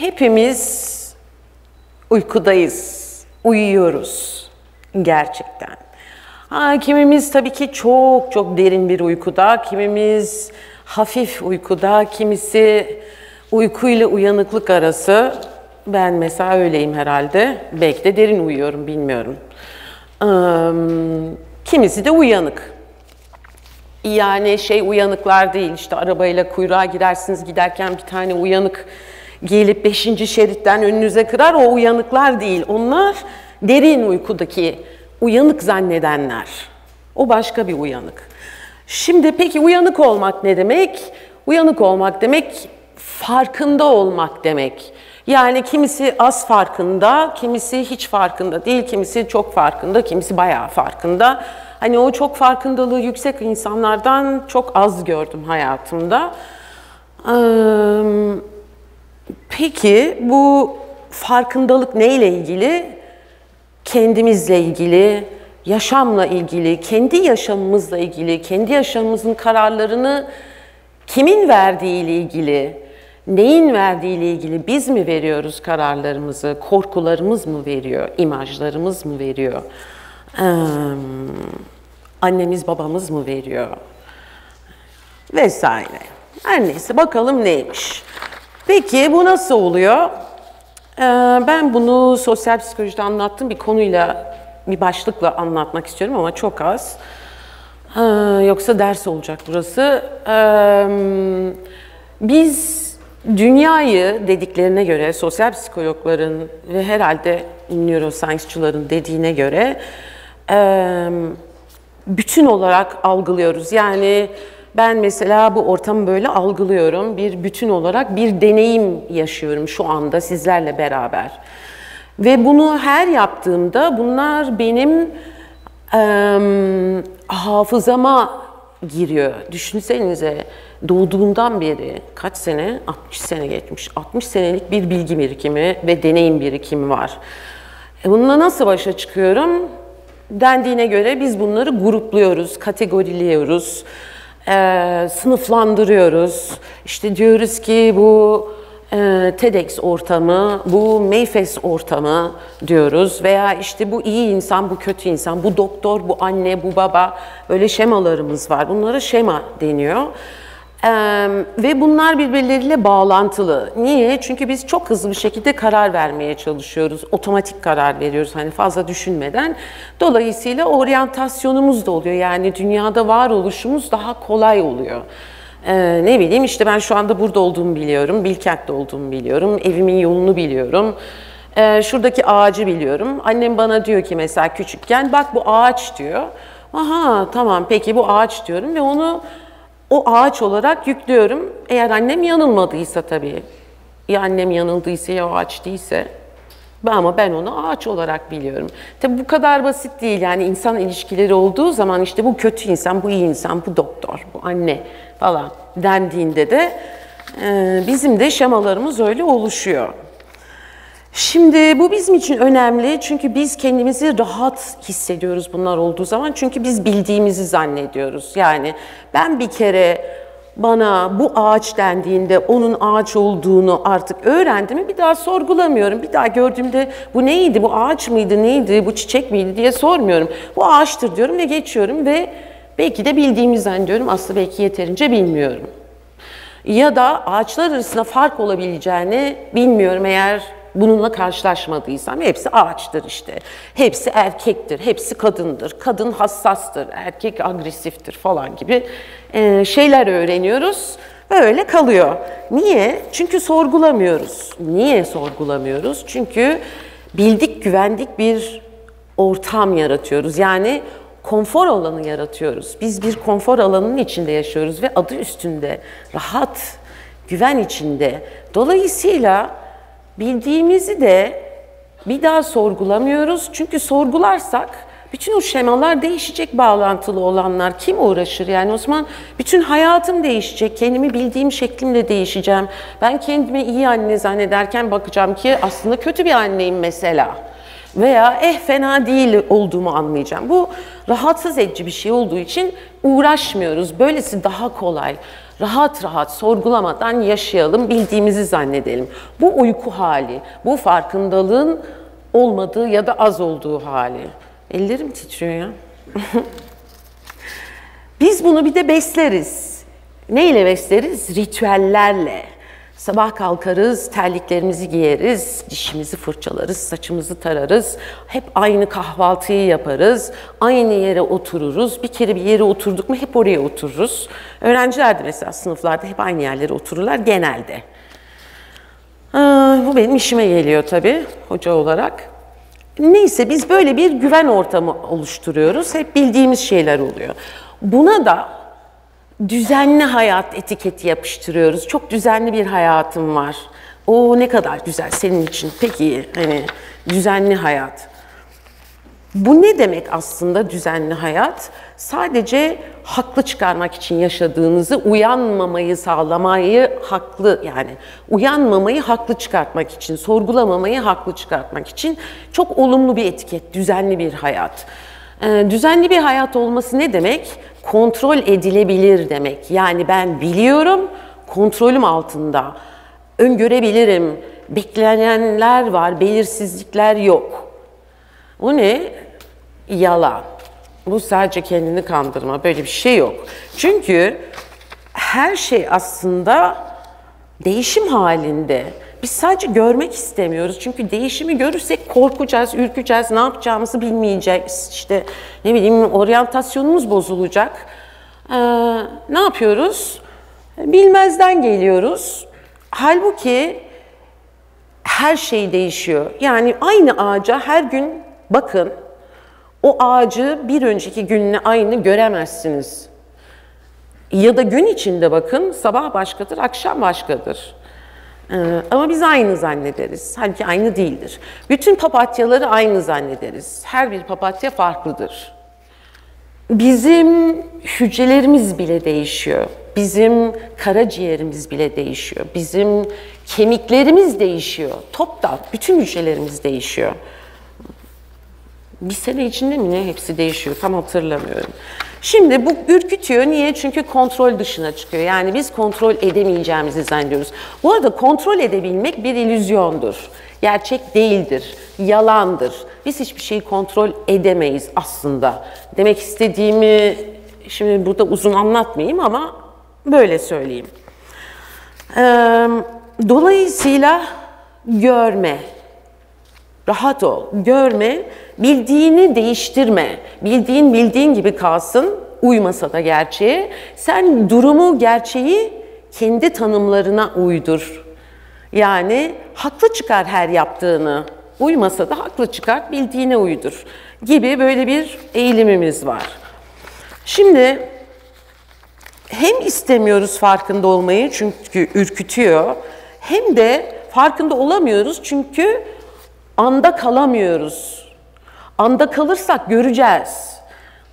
hepimiz uykudayız, uyuyoruz gerçekten. Ha, kimimiz tabii ki çok çok derin bir uykuda, kimimiz hafif uykuda, kimisi uykuyla uyanıklık arası. Ben mesela öyleyim herhalde. Belki de derin uyuyorum, bilmiyorum. Kimisi de uyanık. Yani şey uyanıklar değil, işte arabayla kuyruğa girersiniz giderken bir tane uyanık gelip beşinci şeritten önünüze kırar, o uyanıklar değil. Onlar derin uykudaki uyanık zannedenler. O başka bir uyanık. Şimdi peki uyanık olmak ne demek? Uyanık olmak demek farkında olmak demek. Yani kimisi az farkında, kimisi hiç farkında değil, kimisi çok farkında, kimisi bayağı farkında. Hani o çok farkındalığı yüksek insanlardan çok az gördüm hayatımda. Peki bu farkındalık neyle ilgili? Kendimizle ilgili, yaşamla ilgili, kendi yaşamımızla ilgili, kendi yaşamımızın kararlarını kimin verdiği ile ilgili, neyin verdiği ile ilgili biz mi veriyoruz kararlarımızı, korkularımız mı veriyor, imajlarımız mı veriyor, annemiz babamız mı veriyor vesaire. Her neyse bakalım neymiş. Peki bu nasıl oluyor? Ee, ben bunu sosyal psikolojide anlattığım bir konuyla, bir başlıkla anlatmak istiyorum ama çok az. Ee, yoksa ders olacak burası. Ee, biz dünyayı dediklerine göre, sosyal psikologların ve herhalde neuroscience'çıların dediğine göre bütün olarak algılıyoruz. Yani ben mesela bu ortamı böyle algılıyorum. Bir bütün olarak bir deneyim yaşıyorum şu anda sizlerle beraber. Ve bunu her yaptığımda bunlar benim e, hafızama giriyor. Düşünsenize doğduğumdan beri kaç sene? 60 sene geçmiş. 60 senelik bir bilgi birikimi ve deneyim birikimi var. E bununla nasıl başa çıkıyorum? Dendiğine göre biz bunları grupluyoruz, kategoriliyoruz e, sınıflandırıyoruz. İşte diyoruz ki bu e, TEDx ortamı, bu Mayfest ortamı diyoruz veya işte bu iyi insan, bu kötü insan, bu doktor, bu anne, bu baba böyle şemalarımız var. Bunlara şema deniyor. Ee, ve bunlar birbirleriyle bağlantılı. Niye? Çünkü biz çok hızlı bir şekilde karar vermeye çalışıyoruz. Otomatik karar veriyoruz hani fazla düşünmeden. Dolayısıyla oryantasyonumuz da oluyor. Yani dünyada varoluşumuz daha kolay oluyor. Ee, ne bileyim işte ben şu anda burada olduğumu biliyorum, Bilkent'te olduğumu biliyorum, evimin yolunu biliyorum. Ee, şuradaki ağacı biliyorum. Annem bana diyor ki mesela küçükken bak bu ağaç diyor. Aha tamam peki bu ağaç diyorum ve onu o ağaç olarak yüklüyorum. Eğer annem yanılmadıysa tabii. Ya annem yanıldıysa ya o ağaç değilse. Ama ben onu ağaç olarak biliyorum. Tabi bu kadar basit değil yani insan ilişkileri olduğu zaman işte bu kötü insan, bu iyi insan, bu doktor, bu anne falan dendiğinde de bizim de şemalarımız öyle oluşuyor. Şimdi bu bizim için önemli çünkü biz kendimizi rahat hissediyoruz bunlar olduğu zaman. Çünkü biz bildiğimizi zannediyoruz. Yani ben bir kere bana bu ağaç dendiğinde onun ağaç olduğunu artık öğrendim bir daha sorgulamıyorum. Bir daha gördüğümde bu neydi, bu ağaç mıydı, neydi, bu çiçek miydi diye sormuyorum. Bu ağaçtır diyorum ve geçiyorum ve belki de bildiğimi zannediyorum. Aslında belki yeterince bilmiyorum. Ya da ağaçlar arasında fark olabileceğini bilmiyorum eğer bununla karşılaşmadıysam hepsi ağaçtır işte. Hepsi erkektir, hepsi kadındır. Kadın hassastır, erkek agresiftir falan gibi e, şeyler öğreniyoruz ve öyle kalıyor. Niye? Çünkü sorgulamıyoruz. Niye sorgulamıyoruz? Çünkü bildik, güvendik bir ortam yaratıyoruz. Yani konfor alanı yaratıyoruz. Biz bir konfor alanının içinde yaşıyoruz ve adı üstünde rahat, güven içinde. Dolayısıyla bildiğimizi de bir daha sorgulamıyoruz. Çünkü sorgularsak bütün o şemalar değişecek bağlantılı olanlar. Kim uğraşır? Yani o zaman bütün hayatım değişecek. Kendimi bildiğim şeklimle değişeceğim. Ben kendimi iyi anne zannederken bakacağım ki aslında kötü bir anneyim mesela. Veya eh fena değil olduğumu anlayacağım. Bu rahatsız edici bir şey olduğu için uğraşmıyoruz. Böylesi daha kolay. Rahat rahat sorgulamadan yaşayalım, bildiğimizi zannedelim. Bu uyku hali, bu farkındalığın olmadığı ya da az olduğu hali. Ellerim titriyor ya. Biz bunu bir de besleriz. Neyle besleriz? Ritüellerle. Sabah kalkarız, terliklerimizi giyeriz, dişimizi fırçalarız, saçımızı tararız. Hep aynı kahvaltıyı yaparız, aynı yere otururuz. Bir kere bir yere oturduk mu hep oraya otururuz. Öğrenciler de mesela sınıflarda hep aynı yerlere otururlar genelde. Aa, bu benim işime geliyor tabii hoca olarak. Neyse biz böyle bir güven ortamı oluşturuyoruz. Hep bildiğimiz şeyler oluyor. Buna da düzenli hayat etiketi yapıştırıyoruz. Çok düzenli bir hayatım var. O ne kadar güzel senin için. Peki hani düzenli hayat. Bu ne demek aslında düzenli hayat? Sadece haklı çıkarmak için yaşadığınızı, uyanmamayı sağlamayı haklı yani uyanmamayı haklı çıkartmak için, sorgulamamayı haklı çıkartmak için çok olumlu bir etiket, düzenli bir hayat. Ee, düzenli bir hayat olması ne demek? Kontrol edilebilir demek. Yani ben biliyorum, kontrolüm altında. Öngörebilirim, beklenenler var, belirsizlikler yok. O ne? Yalan. Bu sadece kendini kandırma. Böyle bir şey yok. Çünkü her şey aslında değişim halinde. Biz sadece görmek istemiyoruz. Çünkü değişimi görürsek korkacağız, ürkeceğiz, ne yapacağımızı bilmeyeceğiz. İşte ne bileyim oryantasyonumuz bozulacak. Ee, ne yapıyoruz? Bilmezden geliyoruz. Halbuki her şey değişiyor. Yani aynı ağaca her gün bakın o ağacı bir önceki günle aynı göremezsiniz. Ya da gün içinde bakın sabah başkadır, akşam başkadır. Ee, ama biz aynı zannederiz. Halbuki aynı değildir. Bütün papatyaları aynı zannederiz. Her bir papatya farklıdır. Bizim hücrelerimiz bile değişiyor. Bizim karaciğerimiz bile değişiyor. Bizim kemiklerimiz değişiyor. Toptan bütün hücrelerimiz değişiyor. Bir sene içinde mi ne hepsi değişiyor tam hatırlamıyorum. Şimdi bu ürkütüyor. Niye? Çünkü kontrol dışına çıkıyor. Yani biz kontrol edemeyeceğimizi zannediyoruz. Bu arada kontrol edebilmek bir illüzyondur. Gerçek değildir, yalandır. Biz hiçbir şeyi kontrol edemeyiz aslında. Demek istediğimi şimdi burada uzun anlatmayayım ama böyle söyleyeyim. Dolayısıyla görme, rahat ol, görme, bildiğini değiştirme. Bildiğin bildiğin gibi kalsın, uymasa da gerçeğe. Sen durumu, gerçeği kendi tanımlarına uydur. Yani haklı çıkar her yaptığını. Uymasa da haklı çıkar, bildiğine uydur gibi böyle bir eğilimimiz var. Şimdi hem istemiyoruz farkında olmayı çünkü ürkütüyor hem de farkında olamıyoruz çünkü anda kalamıyoruz. Anda kalırsak göreceğiz.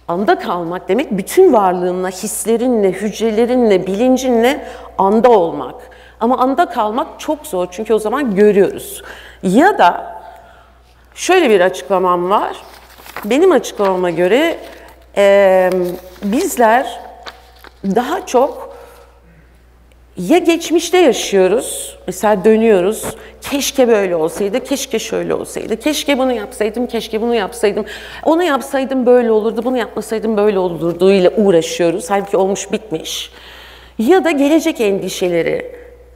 Anda kalmak demek bütün varlığınla, hislerinle, hücrelerinle, bilincinle anda olmak. Ama anda kalmak çok zor çünkü o zaman görüyoruz. Ya da şöyle bir açıklamam var. Benim açıklamama göre e, bizler daha çok ya geçmişte yaşıyoruz, mesela dönüyoruz, keşke böyle olsaydı, keşke şöyle olsaydı, keşke bunu yapsaydım, keşke bunu yapsaydım, onu yapsaydım böyle olurdu, bunu yapmasaydım böyle olurdu ile uğraşıyoruz. Halbuki olmuş bitmiş. Ya da gelecek endişeleri,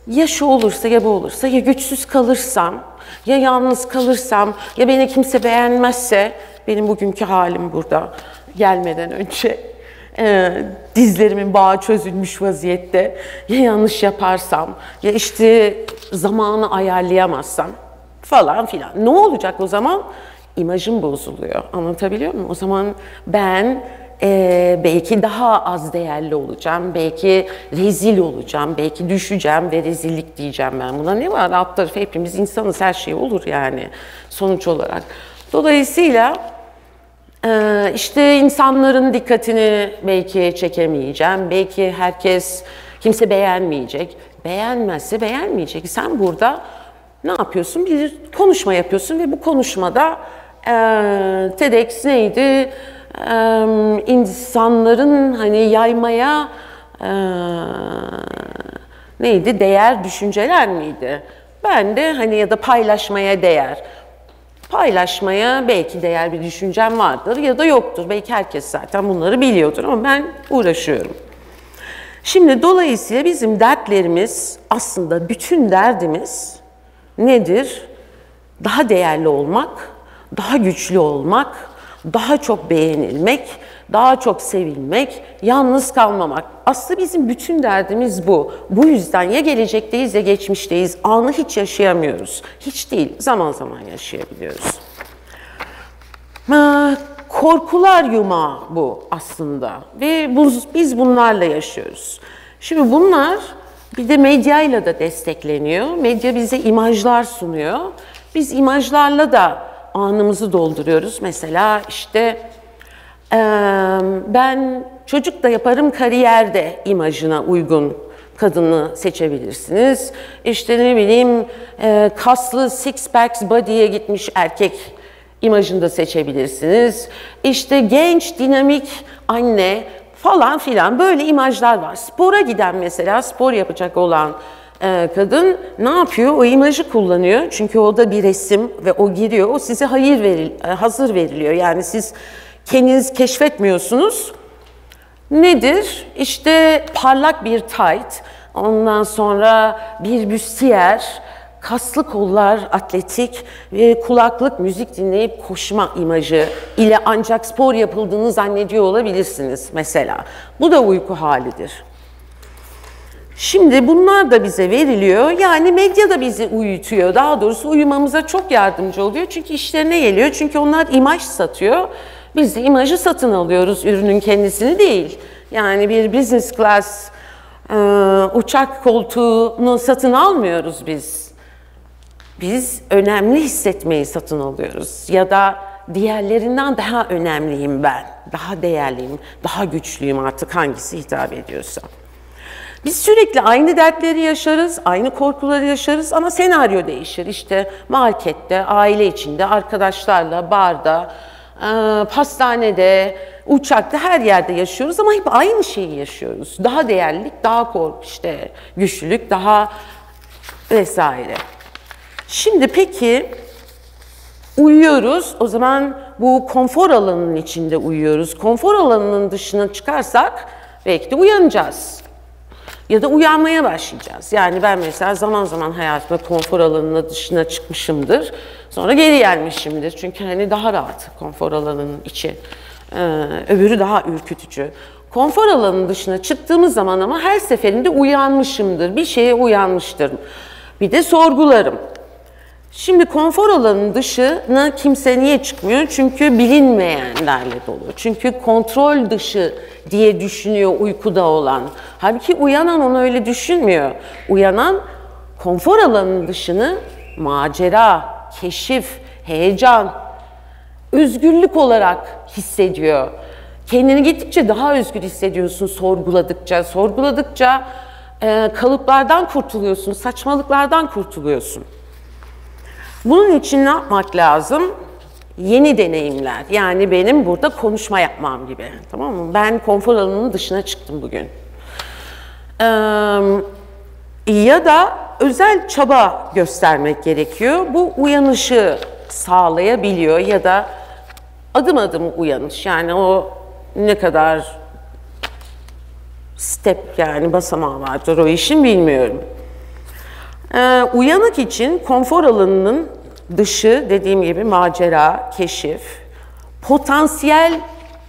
ya şu olursa ya bu olursa, ya güçsüz kalırsam, ya yalnız kalırsam, ya beni kimse beğenmezse, benim bugünkü halim burada gelmeden önce e, dizlerimin bağı çözülmüş vaziyette. Ya yanlış yaparsam, ya işte zamanı ayarlayamazsam falan filan. Ne olacak o zaman? İmajım bozuluyor. Anlatabiliyor muyum? O zaman ben e, belki daha az değerli olacağım, belki rezil olacağım, belki düşeceğim ve rezillik diyeceğim ben buna. Ne var? Alt tarafı hepimiz insanız, her şey olur yani sonuç olarak. Dolayısıyla ee, işte insanların dikkatini belki çekemeyeceğim. Belki herkes, kimse beğenmeyecek. Beğenmezse beğenmeyecek. Sen burada ne yapıyorsun? Bir konuşma yapıyorsun ve bu konuşmada e, TEDx neydi? E, insanların hani yaymaya e, neydi? Değer düşünceler miydi? Ben de hani ya da paylaşmaya değer. Paylaşmaya belki değer bir düşüncem vardır ya da yoktur. Belki herkes zaten bunları biliyordur ama ben uğraşıyorum. Şimdi dolayısıyla bizim dertlerimiz aslında bütün derdimiz nedir? Daha değerli olmak, daha güçlü olmak, daha çok beğenilmek, daha çok sevilmek, yalnız kalmamak. Aslında bizim bütün derdimiz bu. Bu yüzden ya gelecekteyiz ya geçmişteyiz. Anı hiç yaşayamıyoruz. Hiç değil, zaman zaman yaşayabiliyoruz. Korkular yumağı bu aslında ve biz bunlarla yaşıyoruz. Şimdi bunlar bir de medyayla da destekleniyor. Medya bize imajlar sunuyor. Biz imajlarla da anımızı dolduruyoruz. Mesela işte ben çocuk da yaparım kariyerde imajına uygun kadını seçebilirsiniz. İşte ne bileyim kaslı six packs body'ye gitmiş erkek imajını da seçebilirsiniz. İşte genç, dinamik anne falan filan böyle imajlar var. Spora giden mesela spor yapacak olan kadın ne yapıyor? O imajı kullanıyor. Çünkü o da bir resim ve o giriyor. O size hayır veril, hazır veriliyor. Yani siz kendiniz keşfetmiyorsunuz. Nedir? İşte parlak bir tight, ondan sonra bir büstiyer, kaslı kollar, atletik ve kulaklık müzik dinleyip koşma imajı ile ancak spor yapıldığını zannediyor olabilirsiniz mesela. Bu da uyku halidir. Şimdi bunlar da bize veriliyor. Yani medya da bizi uyutuyor. Daha doğrusu uyumamıza çok yardımcı oluyor. Çünkü işlerine geliyor. Çünkü onlar imaj satıyor. Biz de imajı satın alıyoruz, ürünün kendisini değil. Yani bir business class e, uçak koltuğunu satın almıyoruz biz. Biz önemli hissetmeyi satın alıyoruz. Ya da diğerlerinden daha önemliyim ben, daha değerliyim, daha güçlüyüm artık hangisi hitap ediyorsa. Biz sürekli aynı dertleri yaşarız, aynı korkuları yaşarız ama senaryo değişir. İşte markette, aile içinde, arkadaşlarla, barda, pastanede, uçakta her yerde yaşıyoruz ama hep aynı şeyi yaşıyoruz. Daha değerlilik, daha korku, işte güçlülük, daha vesaire. Şimdi peki uyuyoruz. O zaman bu konfor alanının içinde uyuyoruz. Konfor alanının dışına çıkarsak belki de uyanacağız. Ya da uyanmaya başlayacağız. Yani ben mesela zaman zaman hayatımda konfor alanının dışına çıkmışımdır. Sonra geri gelmişimdir. Çünkü hani daha rahat konfor alanının içi. Ee, öbürü daha ürkütücü. Konfor alanının dışına çıktığımız zaman ama her seferinde uyanmışımdır. Bir şeye uyanmıştır. Bir de sorgularım. Şimdi konfor alanının dışına kimse niye çıkmıyor? Çünkü bilinmeyenlerle dolu. Çünkü kontrol dışı diye düşünüyor uykuda olan. Halbuki uyanan onu öyle düşünmüyor. Uyanan konfor alanının dışını macera, keşif, heyecan, özgürlük olarak hissediyor. Kendini gittikçe daha özgür hissediyorsun sorguladıkça. Sorguladıkça kalıplardan kurtuluyorsun, saçmalıklardan kurtuluyorsun. Bunun için ne yapmak lazım? Yeni deneyimler. Yani benim burada konuşma yapmam gibi. Tamam mı? Ben konfor alanının dışına çıktım bugün. Ee, ya da özel çaba göstermek gerekiyor. Bu uyanışı sağlayabiliyor ya da adım adım uyanış. Yani o ne kadar step yani basamağı vardır o işin bilmiyorum. Ee, uyanık için konfor alanının dışı dediğim gibi macera, keşif, potansiyel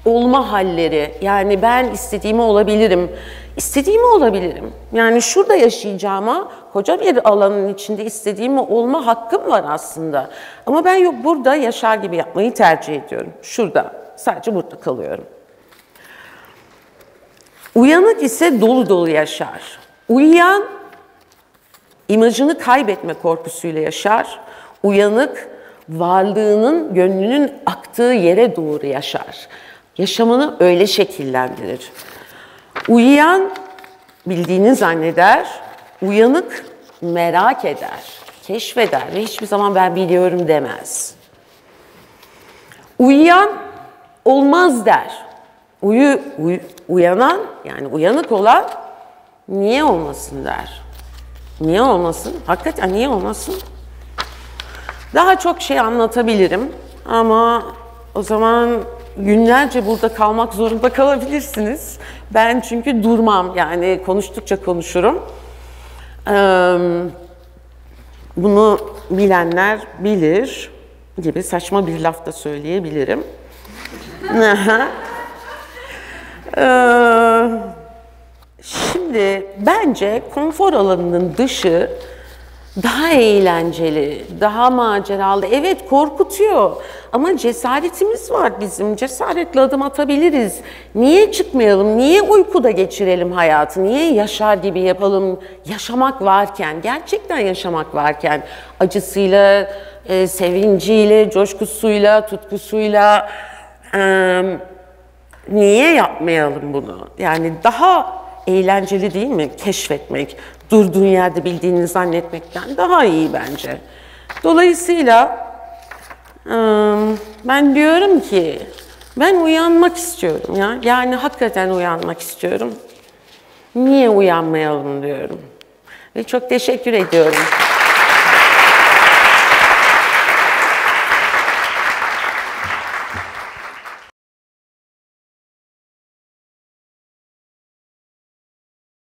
olma halleri. Yani ben istediğimi olabilirim, istediğimi olabilirim. Yani şurada yaşayacağıma koca bir alanın içinde istediğimi olma hakkım var aslında. Ama ben yok burada yaşar gibi yapmayı tercih ediyorum. Şurada, sadece burada kalıyorum. Uyanık ise dolu dolu yaşar. Uyuyan imajını kaybetme korkusuyla yaşar. Uyanık varlığının, gönlünün aktığı yere doğru yaşar. Yaşamını öyle şekillendirir. Uyuyan bildiğini zanneder, uyanık merak eder, keşfeder ve hiçbir zaman ben biliyorum demez. Uyuyan olmaz der. Uyu, uy- uyanan yani uyanık olan niye olmasın der. Niye olmasın? Hakikaten niye olmasın? Daha çok şey anlatabilirim ama o zaman günlerce burada kalmak zorunda kalabilirsiniz. Ben çünkü durmam yani konuştukça konuşurum. Bunu bilenler bilir gibi saçma bir laf da söyleyebilirim. Aha. Şimdi bence konfor alanının dışı daha eğlenceli, daha maceralı. Evet korkutuyor ama cesaretimiz var bizim. Cesaretle adım atabiliriz. Niye çıkmayalım? Niye uykuda geçirelim hayatı? Niye yaşar gibi yapalım? Yaşamak varken, gerçekten yaşamak varken acısıyla, e, sevinciyle, coşkusuyla, tutkusuyla e, niye yapmayalım bunu? Yani daha eğlenceli değil mi keşfetmek? Durduğun yerde bildiğini zannetmekten daha iyi bence. Dolayısıyla ıı, ben diyorum ki ben uyanmak istiyorum ya. Yani hakikaten uyanmak istiyorum. Niye uyanmayalım diyorum. Ve çok teşekkür ediyorum.